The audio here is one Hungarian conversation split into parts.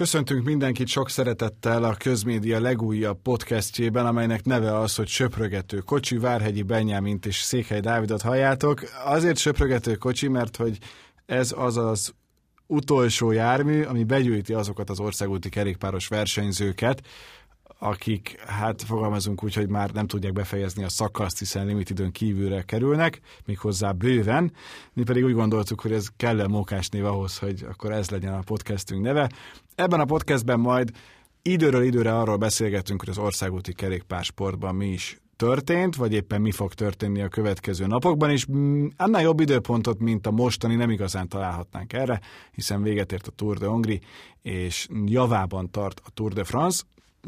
Köszöntünk mindenkit sok szeretettel a Közmédia legújabb podcastjében, amelynek neve az, hogy Söprögető kocsi, Várhegyi Benyámint és Székely Dávidot halljátok. Azért Söprögető kocsi, mert hogy ez az az utolsó jármű, ami begyűjti azokat az országúti kerékpáros versenyzőket, akik, hát fogalmazunk úgy, hogy már nem tudják befejezni a szakaszt, hiszen limitidőn kívülre kerülnek, méghozzá bőven. Mi pedig úgy gondoltuk, hogy ez kell mókás név ahhoz, hogy akkor ez legyen a podcastünk neve. Ebben a podcastben majd időről időre arról beszélgetünk, hogy az országúti kerékpársportban mi is történt, vagy éppen mi fog történni a következő napokban, és annál jobb időpontot, mint a mostani nem igazán találhatnánk erre, hiszen véget ért a Tour de Hongrie, és javában tart a Tour de France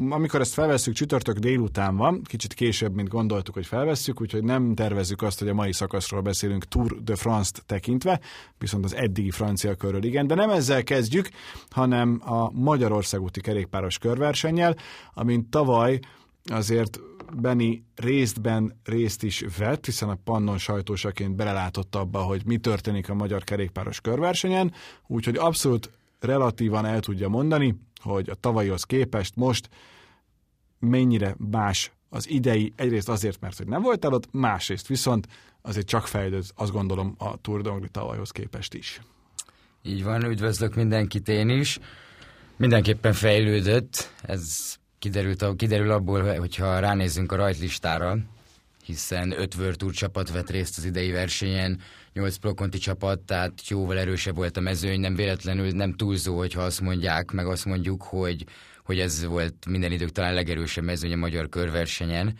amikor ezt felvesszük, csütörtök délután van, kicsit később, mint gondoltuk, hogy felvesszük, úgyhogy nem tervezzük azt, hogy a mai szakaszról beszélünk Tour de France-t tekintve, viszont az eddigi francia körről igen, de nem ezzel kezdjük, hanem a Magyarország úti kerékpáros körversennyel, amint tavaly azért Beni részben részt is vett, hiszen a Pannon sajtósaként belelátott abba, hogy mi történik a magyar kerékpáros körversenyen, úgyhogy abszolút relatívan el tudja mondani, hogy a tavalyhoz képest most mennyire más az idei, egyrészt azért, mert hogy nem volt ott, másrészt viszont azért csak fejlődött, azt gondolom, a Tour de tavalyhoz képest is. Így van, üdvözlök mindenkit én is. Mindenképpen fejlődött, ez kiderült, kiderül abból, hogyha ránézzünk a rajtlistára, hiszen öt World Tour csapat vett részt az idei versenyen, nyolc prokonti csapat, tehát jóval erősebb volt a mezőny, nem véletlenül nem túlzó, hogyha azt mondják, meg azt mondjuk, hogy, hogy ez volt minden idők talán legerősebb mezőny a magyar körversenyen.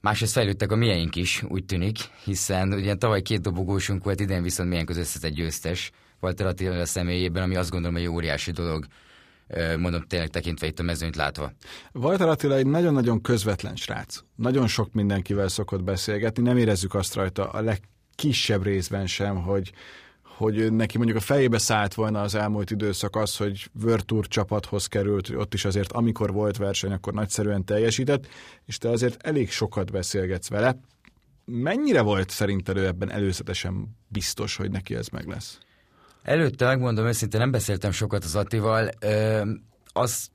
Másrészt fejlődtek a miénk is, úgy tűnik, hiszen ugye tavaly két dobogósunk volt, idén viszont milyen közösszetett győztes, Walter Attila személyében, ami azt gondolom, hogy óriási dolog mondom tényleg tekintve itt a mezőnyt látva. Walter Attila egy nagyon-nagyon közvetlen srác. Nagyon sok mindenkivel szokott beszélgetni, nem érezzük azt rajta a legkisebb részben sem, hogy, hogy neki mondjuk a fejébe szállt volna az elmúlt időszak az, hogy Tour csapathoz került, ott is azért amikor volt verseny, akkor nagyszerűen teljesített, és te azért elég sokat beszélgetsz vele. Mennyire volt szerinted ő ebben előzetesen biztos, hogy neki ez meg lesz? Előtte megmondom őszintén, nem beszéltem sokat az Attival. Ö, az,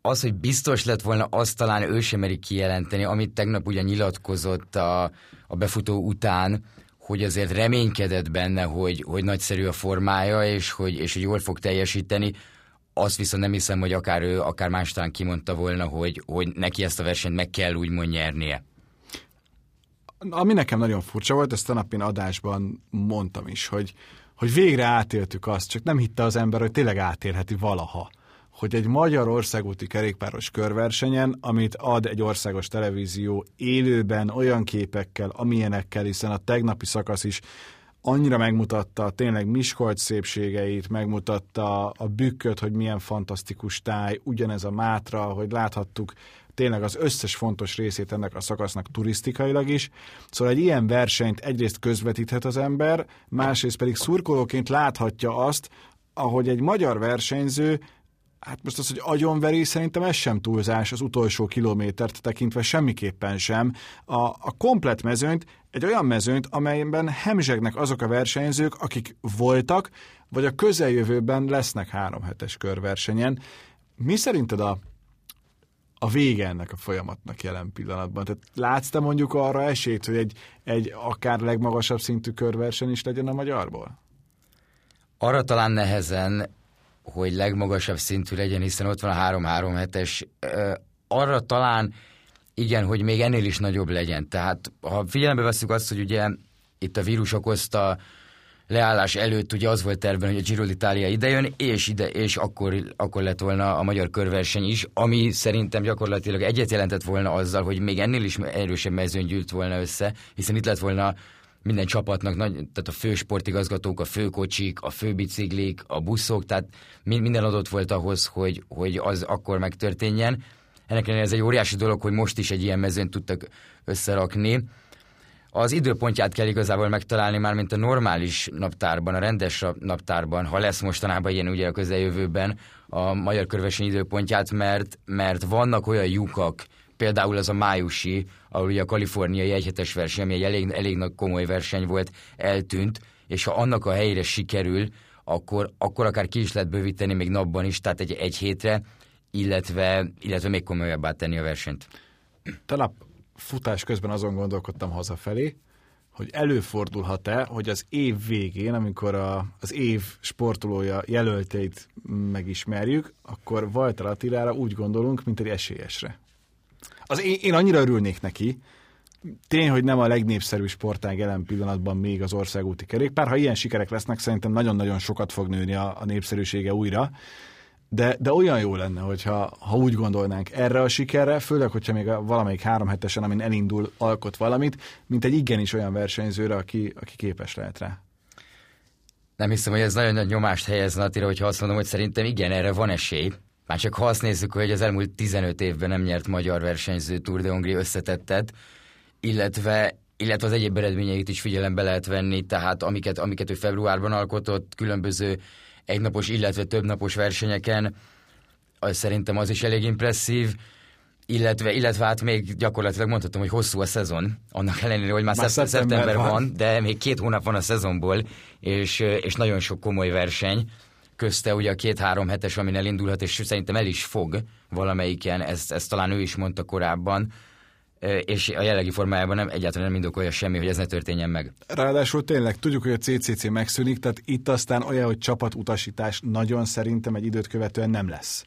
az, hogy biztos lett volna, azt talán ő sem meri kijelenteni, amit tegnap ugye nyilatkozott a, a befutó után, hogy azért reménykedett benne, hogy, hogy nagyszerű a formája, és hogy, és hogy jól fog teljesíteni. Azt viszont nem hiszem, hogy akár ő, akár más talán kimondta volna, hogy, hogy neki ezt a versenyt meg kell úgymond nyernie. Ami nekem nagyon furcsa volt, ezt a napin adásban mondtam is, hogy, hogy végre átéltük azt, csak nem hitte az ember, hogy tényleg átélheti valaha hogy egy magyar országúti kerékpáros körversenyen, amit ad egy országos televízió élőben olyan képekkel, amilyenekkel, hiszen a tegnapi szakasz is annyira megmutatta tényleg Miskolc szépségeit, megmutatta a bükköt, hogy milyen fantasztikus táj, ugyanez a Mátra, hogy láthattuk tényleg az összes fontos részét ennek a szakasznak turisztikailag is. Szóval egy ilyen versenyt egyrészt közvetíthet az ember, másrészt pedig szurkolóként láthatja azt, ahogy egy magyar versenyző Hát most az, hogy agyonveri, szerintem ez sem túlzás az utolsó kilométert tekintve semmiképpen sem. A, a komplet mezőnyt, egy olyan mezőnyt, amelyben hemzsegnek azok a versenyzők, akik voltak, vagy a közeljövőben lesznek három hetes körversenyen. Mi szerinted a a vége ennek a folyamatnak jelen pillanatban? Tehát látsz te mondjuk arra esélyt, hogy egy, egy akár legmagasabb szintű körverseny is legyen a magyarból? Arra talán nehezen, hogy legmagasabb szintű legyen, hiszen ott van a 3-3 hetes. Arra talán igen, hogy még ennél is nagyobb legyen. Tehát ha figyelembe veszük azt, hogy ugye itt a vírus okozta leállás előtt ugye az volt tervben, hogy a Giro d'Italia idejön, és, ide, és akkor, akkor lett volna a magyar körverseny is, ami szerintem gyakorlatilag egyet jelentett volna azzal, hogy még ennél is erősebb mezőn gyűlt volna össze, hiszen itt lett volna minden csapatnak, nagy, tehát a fő sportigazgatók, a főkocsik, a főbiciklik, a buszok, tehát minden adott volt ahhoz, hogy, hogy az akkor megtörténjen. Ennek ellenére ez egy óriási dolog, hogy most is egy ilyen mezőn tudtak összerakni. Az időpontját kell igazából megtalálni már, mint a normális naptárban, a rendes naptárban, ha lesz mostanában ilyen ugye a közeljövőben a magyar körverseny időpontját, mert, mert vannak olyan lyukak, például az a májusi, ahol ugye a kaliforniai egyhetes verseny, ami egy elég, elég nagy komoly verseny volt, eltűnt, és ha annak a helyére sikerül, akkor, akkor akár ki is lehet bővíteni még napban is, tehát egy, egy hétre, illetve, illetve még komolyabbá tenni a versenyt. Talán futás közben azon gondolkodtam hazafelé, hogy előfordulhat-e, hogy az év végén, amikor a, az év sportolója jelölteit megismerjük, akkor Walter Attilára úgy gondolunk, mint egy esélyesre. Az én, én annyira örülnék neki, tény, hogy nem a legnépszerűbb sportág jelen pillanatban még az országúti kerékpár. Ha ilyen sikerek lesznek, szerintem nagyon-nagyon sokat fog nőni a, a népszerűsége újra. De, de olyan jó lenne, hogyha ha úgy gondolnánk erre a sikerre, főleg, hogyha még a, valamelyik három hetesen, amin elindul, alkot valamit, mint egy igenis olyan versenyzőre, aki, aki képes lehet rá. Nem hiszem, hogy ez nagyon nagy nyomást helyez Natira, hogyha azt mondom, hogy szerintem igen, erre van esély. Már csak ha azt nézzük, hogy az elmúlt 15 évben nem nyert magyar versenyző Tour de Hongrie összetettet, illetve illetve az egyéb eredményeit is figyelembe lehet venni, tehát amiket, amiket ő februárban alkotott, különböző egynapos, illetve többnapos versenyeken, az szerintem az is elég impresszív, illetve, illetve hát még gyakorlatilag mondhatom, hogy hosszú a szezon, annak ellenére, hogy már, már szeptember, szeptember van. van, de még két hónap van a szezonból, és, és nagyon sok komoly verseny, közte ugye a két-három hetes, amin elindulhat, és szerintem el is fog valamelyiken, ezt, ezt talán ő is mondta korábban, és a jelenlegi formájában nem egyáltalán nem indokolja semmi, hogy ez ne történjen meg. Ráadásul tényleg tudjuk, hogy a CCC megszűnik, tehát itt aztán olyan, hogy csapatutasítás nagyon szerintem egy időt követően nem lesz.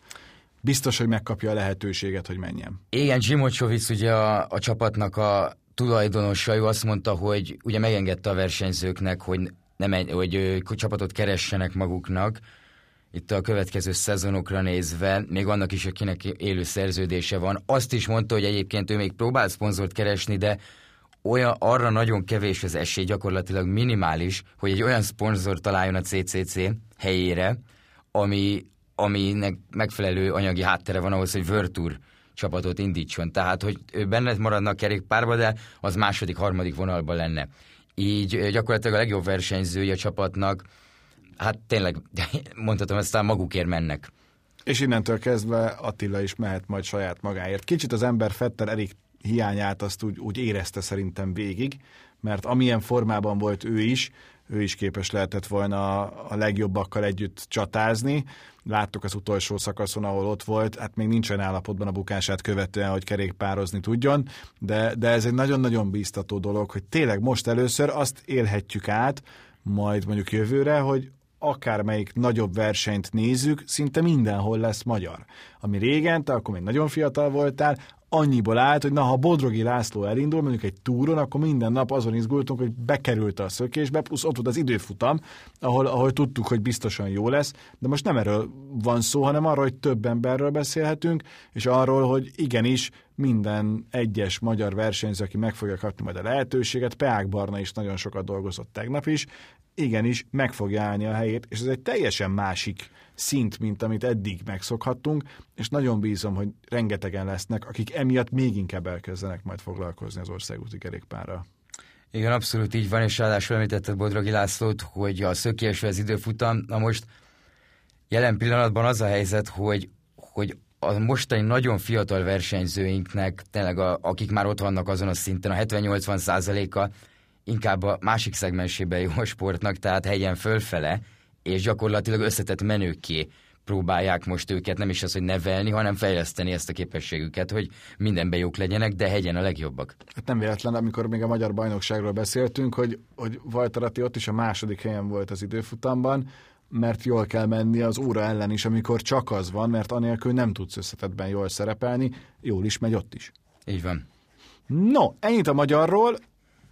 Biztos, hogy megkapja a lehetőséget, hogy menjen. Igen, Zsimocsovic ugye a, a csapatnak a tulajdonosa, ő azt mondta, hogy ugye megengedte a versenyzőknek, hogy, nem, hogy csapatot keressenek maguknak, itt a következő szezonokra nézve, még annak is, akinek élő szerződése van. Azt is mondta, hogy egyébként ő még próbál szponzort keresni, de olyan, arra nagyon kevés az esély, gyakorlatilag minimális, hogy egy olyan szponzor találjon a CCC helyére, ami, aminek megfelelő anyagi háttere van ahhoz, hogy Virtur csapatot indítson. Tehát, hogy ő benne maradna a kerékpárba, de az második, harmadik vonalban lenne. Így gyakorlatilag a legjobb versenyzője a csapatnak hát tényleg mondhatom, aztán magukért mennek. És innentől kezdve Attila is mehet majd saját magáért. Kicsit az ember Fetter Erik hiányát azt úgy, úgy érezte szerintem végig, mert amilyen formában volt ő is, ő is képes lehetett volna a legjobbakkal együtt csatázni. Láttuk az utolsó szakaszon, ahol ott volt, hát még nincsen állapotban a bukását követően, hogy kerékpározni tudjon, de, de ez egy nagyon-nagyon bíztató dolog, hogy tényleg most először azt élhetjük át, majd mondjuk jövőre, hogy akármelyik nagyobb versenyt nézzük, szinte mindenhol lesz magyar. Ami régen, te akkor még nagyon fiatal voltál, annyiból állt, hogy na, ha Bodrogi László elindul, mondjuk egy túron, akkor minden nap azon izgultunk, hogy bekerült a szökésbe, plusz ott volt az időfutam, ahol, ahol tudtuk, hogy biztosan jó lesz, de most nem erről van szó, hanem arról, hogy több emberről beszélhetünk, és arról, hogy igenis minden egyes magyar versenyző, aki meg fogja kapni majd a lehetőséget, Peák Barna is nagyon sokat dolgozott tegnap is, igenis meg fogja állni a helyét, és ez egy teljesen másik szint, mint amit eddig megszokhattunk, és nagyon bízom, hogy rengetegen lesznek, akik emiatt még inkább elkezdenek majd foglalkozni az országúti kerékpárral. Igen, abszolút így van, és ráadásul említetted Bodrogi Lászlót, hogy a szökésve az időfutam, na most jelen pillanatban az a helyzet, hogy, hogy a mostani nagyon fiatal versenyzőinknek, tényleg a, akik már ott vannak azon a szinten, a 70-80 százaléka inkább a másik szegmensében jó a sportnak, tehát hegyen fölfele, és gyakorlatilag összetett menőké próbálják most őket nem is az, hogy nevelni, hanem fejleszteni ezt a képességüket, hogy mindenben jók legyenek, de hegyen a legjobbak. Hát nem véletlen, amikor még a magyar bajnokságról beszéltünk, hogy, hogy Vajtarati ott is a második helyen volt az időfutamban, mert jól kell menni az óra ellen is, amikor csak az van, mert anélkül nem tudsz összetetben jól szerepelni, jól is megy ott is. Így van. No, ennyit a magyarról,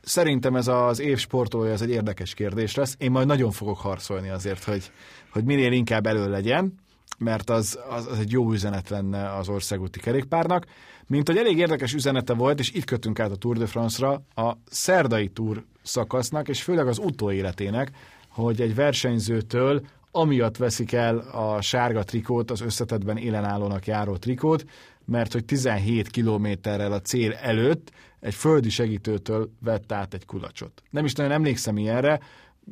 Szerintem ez az év sportolója, ez egy érdekes kérdés lesz. Én majd nagyon fogok harcolni azért, hogy, hogy minél inkább elő legyen, mert az, az, az egy jó üzenet lenne az országúti kerékpárnak. Mint hogy elég érdekes üzenete volt, és itt kötünk át a Tour de France-ra, a szerdai Tour szakasznak, és főleg az utóéletének, hogy egy versenyzőtől amiatt veszik el a sárga trikót, az összetetben élenállónak járó trikót, mert hogy 17 kilométerrel a cél előtt egy földi segítőtől vett át egy kulacsot. Nem is nagyon emlékszem ilyenre,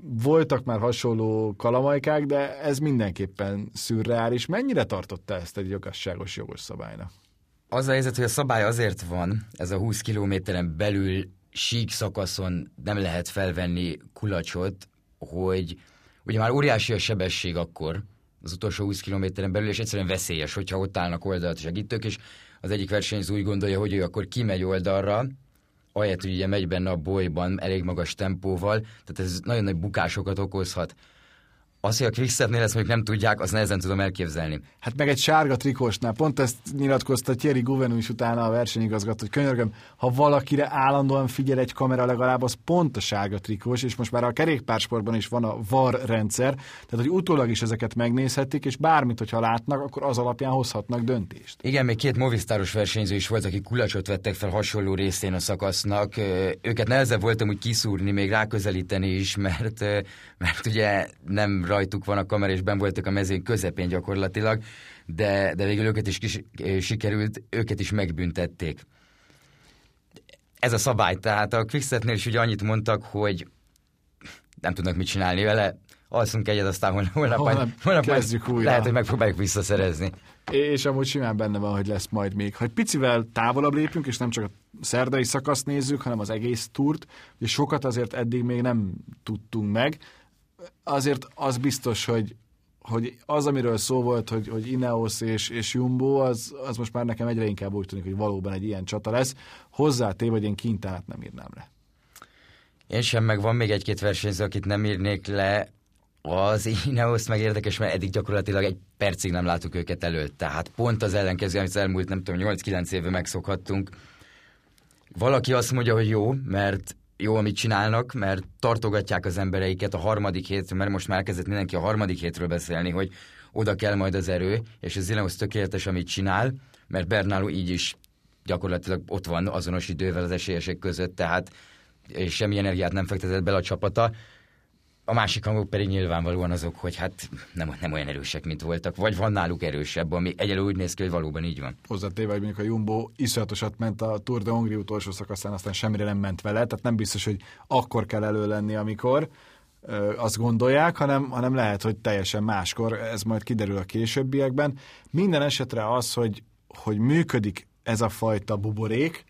voltak már hasonló kalamajkák, de ez mindenképpen szürreális. Mennyire tartotta ezt egy jogosságos jogos szabálynak? Az a helyzet, hogy a szabály azért van, ez a 20 kilométeren belül sík szakaszon nem lehet felvenni kulacsot, hogy ugye már óriási a sebesség akkor, az utolsó 20 kilométeren belül, és egyszerűen veszélyes, hogyha ott állnak oldalt segítők, és az egyik versenyző úgy gondolja, hogy ő akkor kimegy oldalra, ahelyett, hogy ugye megy benne a bolyban elég magas tempóval, tehát ez nagyon nagy bukásokat okozhat. Az, hogy a Quickstepnél ezt még nem tudják, azt nehezen tudom elképzelni. Hát meg egy sárga trikósnál, pont ezt nyilatkozta Thierry Gouvenou is utána a versenyigazgató, hogy könyörgöm, ha valakire állandóan figyel egy kamera legalább, az pont a sárga trikós, és most már a kerékpársportban is van a VAR rendszer, tehát hogy utólag is ezeket megnézhetik, és bármit, hogyha látnak, akkor az alapján hozhatnak döntést. Igen, még két movisztáros versenyző is volt, akik kulacsot vettek fel hasonló részén a szakasznak. Őket nehezebb voltam úgy kiszúrni, még ráközelíteni is, mert, mert ugye nem rajtuk van a kamera, és ben voltak a mezőn közepén gyakorlatilag, de, de végül őket is kis, sikerült, őket is megbüntették. Ez a szabály, tehát a Quickstepnél is ugye annyit mondtak, hogy nem tudnak mit csinálni vele, alszunk egyet, aztán holnap, holnap, holnap, holnap kezdjük majd, újra. lehet, hogy megpróbáljuk visszaszerezni. És amúgy simán benne van, hogy lesz majd még. Ha egy picivel távolabb lépünk, és nem csak a szerdai szakaszt nézzük, hanem az egész túrt, és sokat azért eddig még nem tudtunk meg, azért az biztos, hogy, hogy az, amiről szó volt, hogy, hogy Ineos és, és Jumbo, az, az most már nekem egyre inkább úgy tűnik, hogy valóban egy ilyen csata lesz. Hozzátéve, hogy én kintát nem írnám le. Én sem, meg van még egy-két versenyző, akit nem írnék le, az Ineos meg érdekes, mert eddig gyakorlatilag egy percig nem láttuk őket előtt. Tehát pont az ellenkező, amit elmúlt, nem tudom, 8-9 éve megszokhattunk. Valaki azt mondja, hogy jó, mert jó, amit csinálnak, mert tartogatják az embereiket a harmadik hétről, mert most már elkezdett mindenki a harmadik hétről beszélni, hogy oda kell majd az erő, és az Ineos tökéletes, amit csinál, mert Bernáló így is gyakorlatilag ott van azonos idővel az esélyesek között, tehát és semmi energiát nem fektetett bele a csapata. A másik hangok pedig nyilvánvalóan azok, hogy hát nem, nem olyan erősek, mint voltak, vagy van náluk erősebb, ami egyelőre úgy néz ki, hogy valóban így van. Hozzátéve, hogy mondjuk a Jumbo iszonyatosat ment a Tour de Hongrie utolsó szakaszán, aztán semmire nem ment vele, tehát nem biztos, hogy akkor kell elő lenni, amikor ö, azt gondolják, hanem, hanem lehet, hogy teljesen máskor, ez majd kiderül a későbbiekben. Minden esetre az, hogy, hogy működik ez a fajta buborék,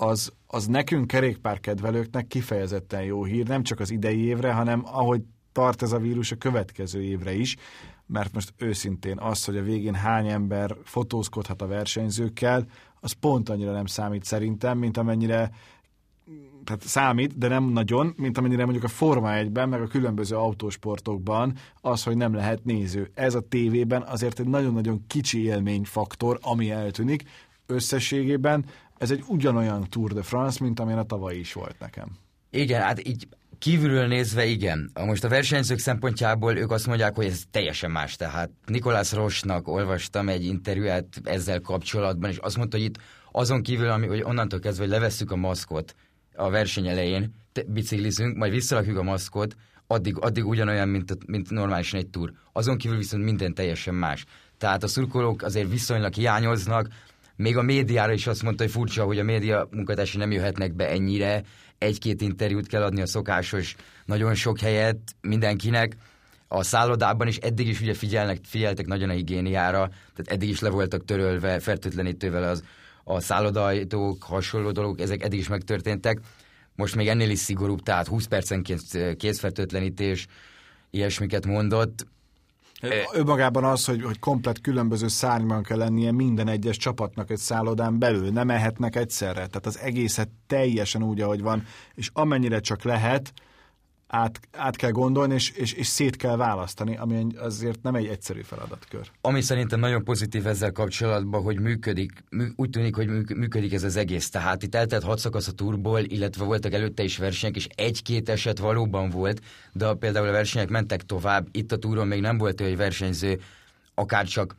az, az nekünk kerékpárkedvelőknek kifejezetten jó hír, nem csak az idei évre, hanem ahogy tart ez a vírus a következő évre is, mert most őszintén az, hogy a végén hány ember fotózkodhat a versenyzőkkel, az pont annyira nem számít szerintem, mint amennyire tehát számít, de nem nagyon, mint amennyire mondjuk a Forma 1-ben, meg a különböző autósportokban az, hogy nem lehet néző. Ez a tévében azért egy nagyon-nagyon kicsi élményfaktor, ami eltűnik. Összességében ez egy ugyanolyan Tour de France, mint amilyen a tavaly is volt nekem. Igen, hát így kívülről nézve igen. Most a versenyzők szempontjából ők azt mondják, hogy ez teljesen más. Tehát Nikolás Rosnak olvastam egy interjúját ezzel kapcsolatban, és azt mondta, hogy itt azon kívül, ami, hogy onnantól kezdve, hogy levesszük a maszkot a verseny elején, biciklizünk, majd visszarakjuk a maszkot, addig, addig ugyanolyan, mint, mint normálisan egy túr. Azon kívül viszont minden teljesen más. Tehát a szurkolók azért viszonylag hiányoznak, még a médiára is azt mondta, hogy furcsa, hogy a média munkatársai nem jöhetnek be ennyire, egy-két interjút kell adni a szokásos, nagyon sok helyet mindenkinek. A szállodában is eddig is ugye figyelnek, figyeltek nagyon a higiéniára, tehát eddig is le voltak törölve fertőtlenítővel az, a szállodajtók, hasonló dolgok, ezek eddig is megtörténtek. Most még ennél is szigorúbb, tehát 20 percenként kézfertőtlenítés, ilyesmiket mondott. Ő az, hogy, hogy komplet különböző szárnyban kell lennie minden egyes csapatnak egy szállodán belül, nem ehetnek egyszerre. Tehát az egészet teljesen úgy, ahogy van, és amennyire csak lehet, át, át kell gondolni, és, és, és szét kell választani, ami azért nem egy egyszerű feladatkör. Ami szerintem nagyon pozitív ezzel kapcsolatban, hogy működik, mű, úgy tűnik, hogy működik ez az egész. Tehát itt eltelt hat szakasz a turból, illetve voltak előtte is versenyek, és egy-két eset valóban volt, de például a versenyek mentek tovább, itt a túron még nem volt olyan versenyző, akár csak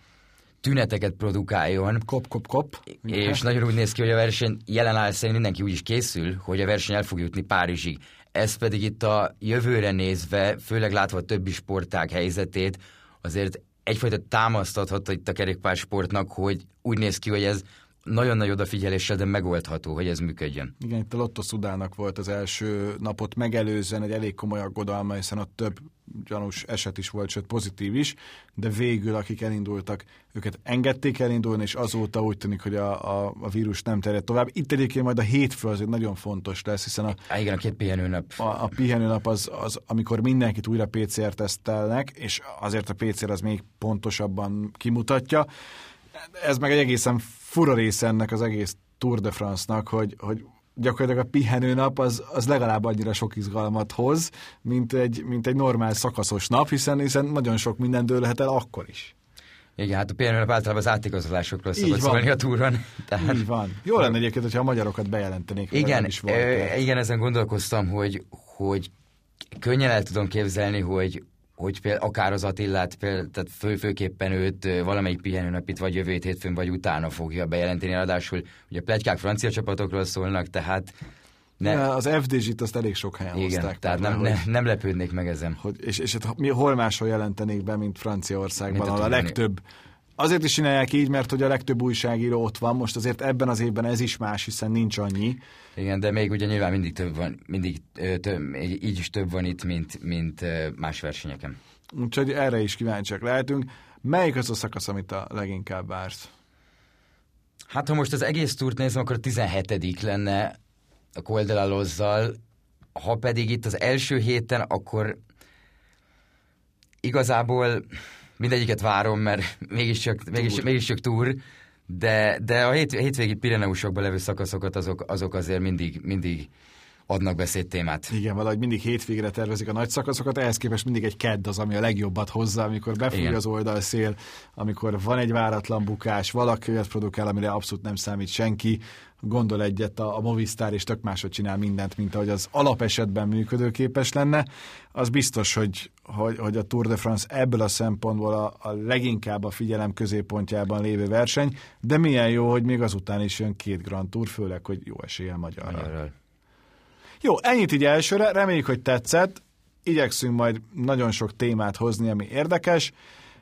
tüneteket produkáljon. Kop, kop, kop. És nagyon úgy néz ki, hogy a verseny jelen áll szerint mindenki úgy is készül, hogy a verseny el fog jutni Párizsig. Ez pedig itt a jövőre nézve, főleg látva a többi sportág helyzetét, azért egyfajta támasztathat itt a kerékpársportnak, hogy úgy néz ki, hogy ez nagyon nagy odafigyeléssel, de megoldható, hogy ez működjön. Igen, itt a Lotto Szudának volt az első napot megelőzően egy elég komoly aggodalma, hiszen ott több gyanús eset is volt, sőt pozitív is, de végül akik elindultak, őket engedték elindulni, és azóta úgy tűnik, hogy a, a, a vírus nem terjed tovább. Itt egyébként majd a hétfő azért nagyon fontos lesz, hiszen a, Á, igen, a két pihenőnap. a, a pihenőnap az, az, amikor mindenkit újra PCR tesztelnek, és azért a PCR az még pontosabban kimutatja. Ez meg egy egészen fura része ennek az egész Tour de France-nak, hogy, hogy gyakorlatilag a pihenőnap az, az legalább annyira sok izgalmat hoz, mint egy, mint egy normál szakaszos nap, hiszen, hiszen nagyon sok minden dőlhet el akkor is. Igen, hát a pihenőnap általában az átigazolásokról szokott van. szólni a túron. Tehát, Így van. Jó lenne egyébként, hogyha a magyarokat bejelentenék. igen, is volt. ö, igen, ezen gondolkoztam, hogy, hogy könnyen el tudom képzelni, hogy, hogy például akár az Attillát, például, tehát fő, főképpen őt valamelyik pihenőnapit vagy jövő hét hétfőn vagy utána fogja bejelenteni, ráadásul ugye pletykák francia csapatokról szólnak, tehát ne. Az FDZ-t azt elég sok helyen igen, hozták. tehát nem, hogy- ne, nem lepődnék meg ezen. hogy, és, és hát mi hol máshol jelentenék be, mint Franciaországban, Mint a a legtöbb Azért is csinálják így, mert hogy a legtöbb újságíró ott van, most azért ebben az évben ez is más, hiszen nincs annyi. Igen, de még ugye nyilván mindig több van, mindig több, így is több van itt, mint, mint más versenyeken. Úgyhogy erre is kíváncsiak lehetünk. Melyik az a szakasz, amit a leginkább vársz? Hát ha most az egész túrt nézem, akkor a 17 lenne a Col de la Lozzal. Ha pedig itt az első héten, akkor igazából mindegyiket várom, mert mégiscsak, mégis, mégiscsak túr, de, de a hét, hétvégi Pireneusokban levő szakaszokat azok, azok azért mindig, mindig adnak beszédtémát. Igen, valahogy mindig hétvégre tervezik a nagy szakaszokat, ehhez képest mindig egy kedd az, ami a legjobbat hozza, amikor befúj az oldalszél, amikor van egy váratlan bukás, valaki olyat produkál, amire abszolút nem számít senki, gondol egyet a, a Movistar, és tök máshogy csinál mindent, mint ahogy az alapesetben működőképes lenne. Az biztos, hogy, hogy, hogy a Tour de France ebből a szempontból a, a leginkább a figyelem középpontjában lévő verseny, de milyen jó, hogy még azután is jön két Grand Tour, főleg, hogy jó eséllyel magyarra. Magyarral. Jó, ennyit így elsőre, reméljük, hogy tetszett. Igyekszünk majd nagyon sok témát hozni, ami érdekes,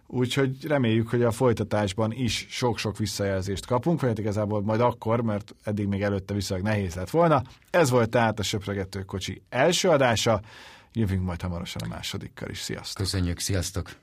úgyhogy reméljük, hogy a folytatásban is sok-sok visszajelzést kapunk, vagy hát igazából majd akkor, mert eddig még előtte viszonylag nehéz lett volna. Ez volt tehát a Söpregető Kocsi első adása, jövünk majd hamarosan a másodikkal is. Sziasztok! Köszönjük, sziasztok!